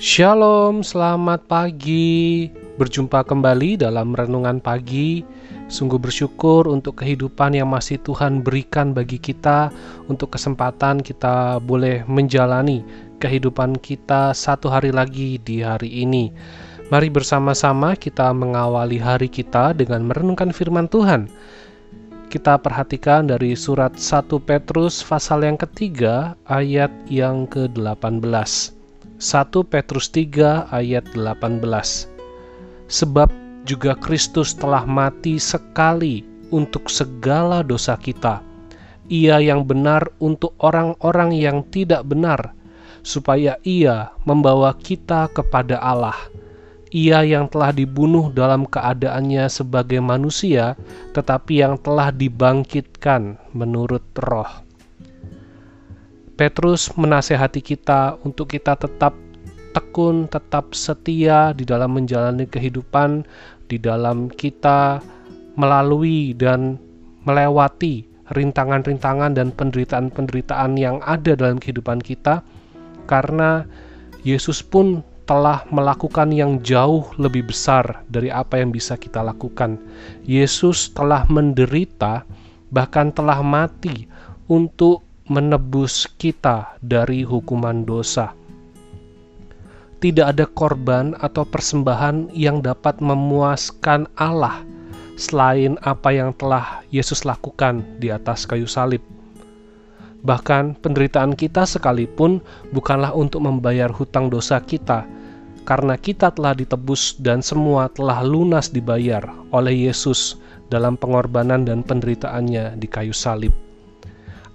Shalom, selamat pagi. Berjumpa kembali dalam renungan pagi. Sungguh bersyukur untuk kehidupan yang masih Tuhan berikan bagi kita, untuk kesempatan kita boleh menjalani kehidupan kita satu hari lagi di hari ini. Mari bersama-sama kita mengawali hari kita dengan merenungkan firman Tuhan. Kita perhatikan dari surat 1 Petrus pasal yang ketiga ayat yang ke-18. 1 Petrus 3 ayat 18 Sebab juga Kristus telah mati sekali untuk segala dosa kita. Ia yang benar untuk orang-orang yang tidak benar supaya ia membawa kita kepada Allah. Ia yang telah dibunuh dalam keadaannya sebagai manusia, tetapi yang telah dibangkitkan menurut roh. Petrus menasehati kita untuk kita tetap tekun, tetap setia di dalam menjalani kehidupan, di dalam kita melalui dan melewati rintangan-rintangan dan penderitaan-penderitaan yang ada dalam kehidupan kita, karena Yesus pun telah melakukan yang jauh lebih besar dari apa yang bisa kita lakukan. Yesus telah menderita, bahkan telah mati untuk menebus kita dari hukuman dosa. Tidak ada korban atau persembahan yang dapat memuaskan Allah selain apa yang telah Yesus lakukan di atas kayu salib. Bahkan penderitaan kita sekalipun bukanlah untuk membayar hutang dosa kita, karena kita telah ditebus dan semua telah lunas dibayar oleh Yesus dalam pengorbanan dan penderitaannya di kayu salib.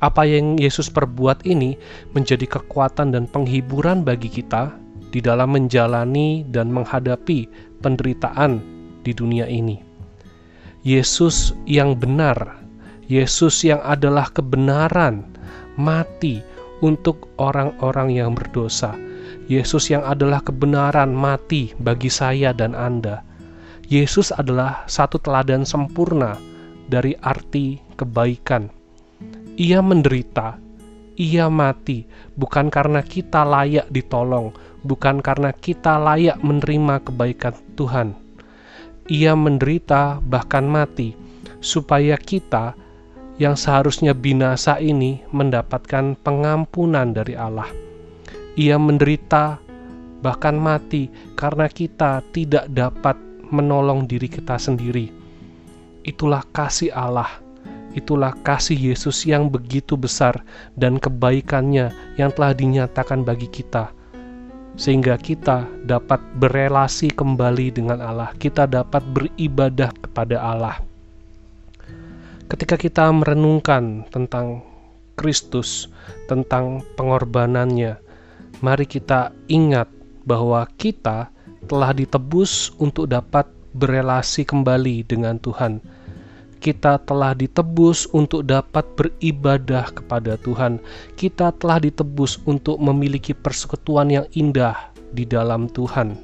Apa yang Yesus perbuat ini menjadi kekuatan dan penghiburan bagi kita di dalam menjalani dan menghadapi penderitaan di dunia ini. Yesus yang benar, Yesus yang adalah kebenaran, mati untuk orang-orang yang berdosa. Yesus yang adalah kebenaran mati bagi saya dan Anda. Yesus adalah satu teladan sempurna dari arti kebaikan ia menderita, ia mati, bukan karena kita layak ditolong, bukan karena kita layak menerima kebaikan Tuhan. Ia menderita, bahkan mati, supaya kita yang seharusnya binasa ini mendapatkan pengampunan dari Allah. Ia menderita, bahkan mati, karena kita tidak dapat menolong diri kita sendiri. Itulah kasih Allah Itulah kasih Yesus yang begitu besar dan kebaikannya yang telah dinyatakan bagi kita, sehingga kita dapat berelasi kembali dengan Allah, kita dapat beribadah kepada Allah. Ketika kita merenungkan tentang Kristus, tentang pengorbanannya, mari kita ingat bahwa kita telah ditebus untuk dapat berelasi kembali dengan Tuhan kita telah ditebus untuk dapat beribadah kepada Tuhan. Kita telah ditebus untuk memiliki persekutuan yang indah di dalam Tuhan.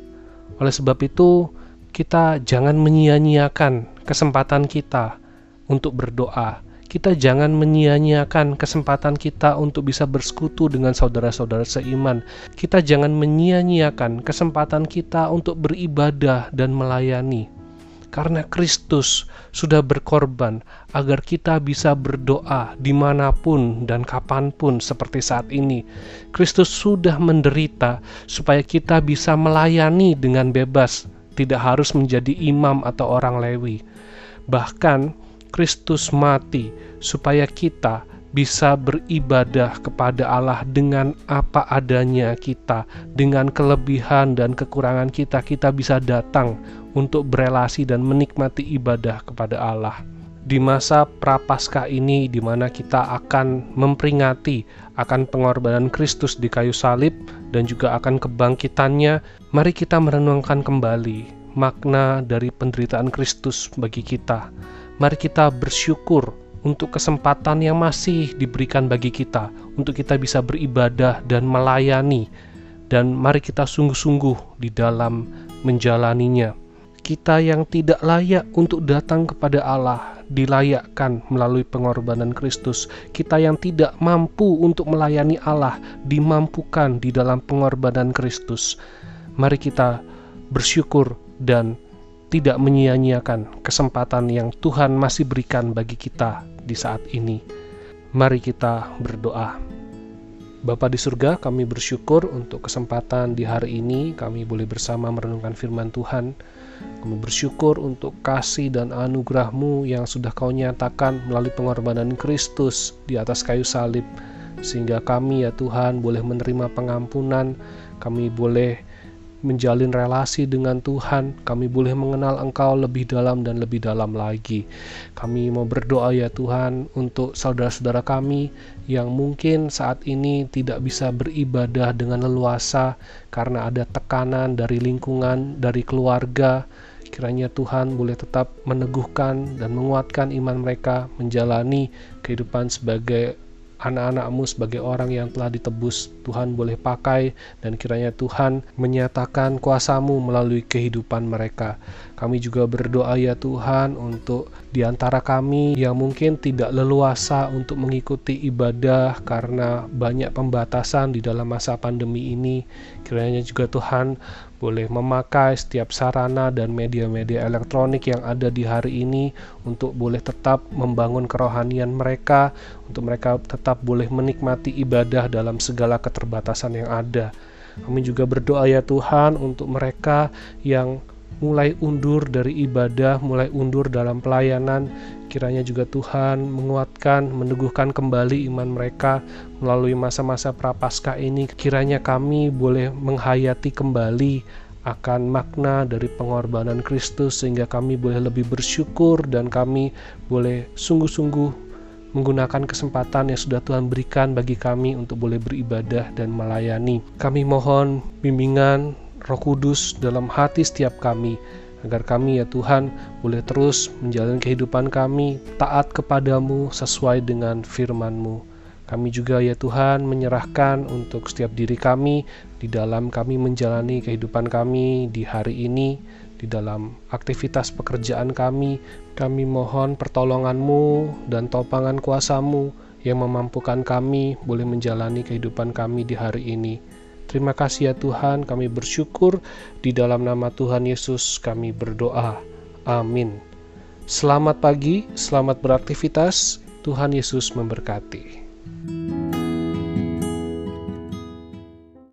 Oleh sebab itu, kita jangan menyia-nyiakan kesempatan kita untuk berdoa. Kita jangan menyia-nyiakan kesempatan kita untuk bisa bersekutu dengan saudara-saudara seiman. Kita jangan menyia-nyiakan kesempatan kita untuk beribadah dan melayani karena Kristus sudah berkorban agar kita bisa berdoa di mana pun dan kapan pun seperti saat ini. Kristus sudah menderita supaya kita bisa melayani dengan bebas, tidak harus menjadi imam atau orang Lewi. Bahkan Kristus mati supaya kita bisa beribadah kepada Allah dengan apa adanya kita, dengan kelebihan dan kekurangan kita, kita bisa datang untuk berelasi dan menikmati ibadah kepada Allah. Di masa prapaskah ini di mana kita akan memperingati akan pengorbanan Kristus di kayu salib dan juga akan kebangkitannya, mari kita merenungkan kembali makna dari penderitaan Kristus bagi kita. Mari kita bersyukur untuk kesempatan yang masih diberikan bagi kita untuk kita bisa beribadah dan melayani dan mari kita sungguh-sungguh di dalam menjalaninya. Kita yang tidak layak untuk datang kepada Allah dilayakkan melalui pengorbanan Kristus. Kita yang tidak mampu untuk melayani Allah dimampukan di dalam pengorbanan Kristus. Mari kita bersyukur dan tidak menyia-nyiakan kesempatan yang Tuhan masih berikan bagi kita di saat ini. Mari kita berdoa. Bapa di surga, kami bersyukur untuk kesempatan di hari ini kami boleh bersama merenungkan firman Tuhan. Kami bersyukur untuk kasih dan anugerahmu yang sudah kau nyatakan melalui pengorbanan Kristus di atas kayu salib. Sehingga kami ya Tuhan boleh menerima pengampunan, kami boleh menjalin relasi dengan Tuhan, kami boleh mengenal Engkau lebih dalam dan lebih dalam lagi. Kami mau berdoa ya Tuhan untuk saudara-saudara kami yang mungkin saat ini tidak bisa beribadah dengan leluasa karena ada tekanan dari lingkungan, dari keluarga. Kiranya Tuhan boleh tetap meneguhkan dan menguatkan iman mereka menjalani kehidupan sebagai anak-anakmu sebagai orang yang telah ditebus Tuhan boleh pakai dan kiranya Tuhan menyatakan kuasamu melalui kehidupan mereka. Kami juga berdoa ya Tuhan untuk di antara kami yang mungkin tidak leluasa untuk mengikuti ibadah karena banyak pembatasan di dalam masa pandemi ini. Kiranya juga Tuhan boleh memakai setiap sarana dan media-media elektronik yang ada di hari ini untuk boleh tetap membangun kerohanian mereka, untuk mereka tetap boleh menikmati ibadah dalam segala keterbatasan yang ada. Kami juga berdoa ya Tuhan untuk mereka yang mulai undur dari ibadah, mulai undur dalam pelayanan. Kiranya juga Tuhan menguatkan, meneguhkan kembali iman mereka melalui masa-masa prapaskah ini. Kiranya kami boleh menghayati kembali akan makna dari pengorbanan Kristus sehingga kami boleh lebih bersyukur dan kami boleh sungguh-sungguh menggunakan kesempatan yang sudah Tuhan berikan bagi kami untuk boleh beribadah dan melayani. Kami mohon bimbingan Roh Kudus dalam hati setiap kami, agar kami ya Tuhan boleh terus menjalani kehidupan kami taat kepadamu sesuai dengan firman-Mu. Kami juga ya Tuhan menyerahkan untuk setiap diri kami di dalam kami menjalani kehidupan kami di hari ini, di dalam aktivitas pekerjaan kami. Kami mohon pertolongan-Mu dan topangan kuasamu yang memampukan kami boleh menjalani kehidupan kami di hari ini. Terima kasih ya Tuhan, kami bersyukur di dalam nama Tuhan Yesus kami berdoa. Amin. Selamat pagi, selamat beraktivitas. Tuhan Yesus memberkati.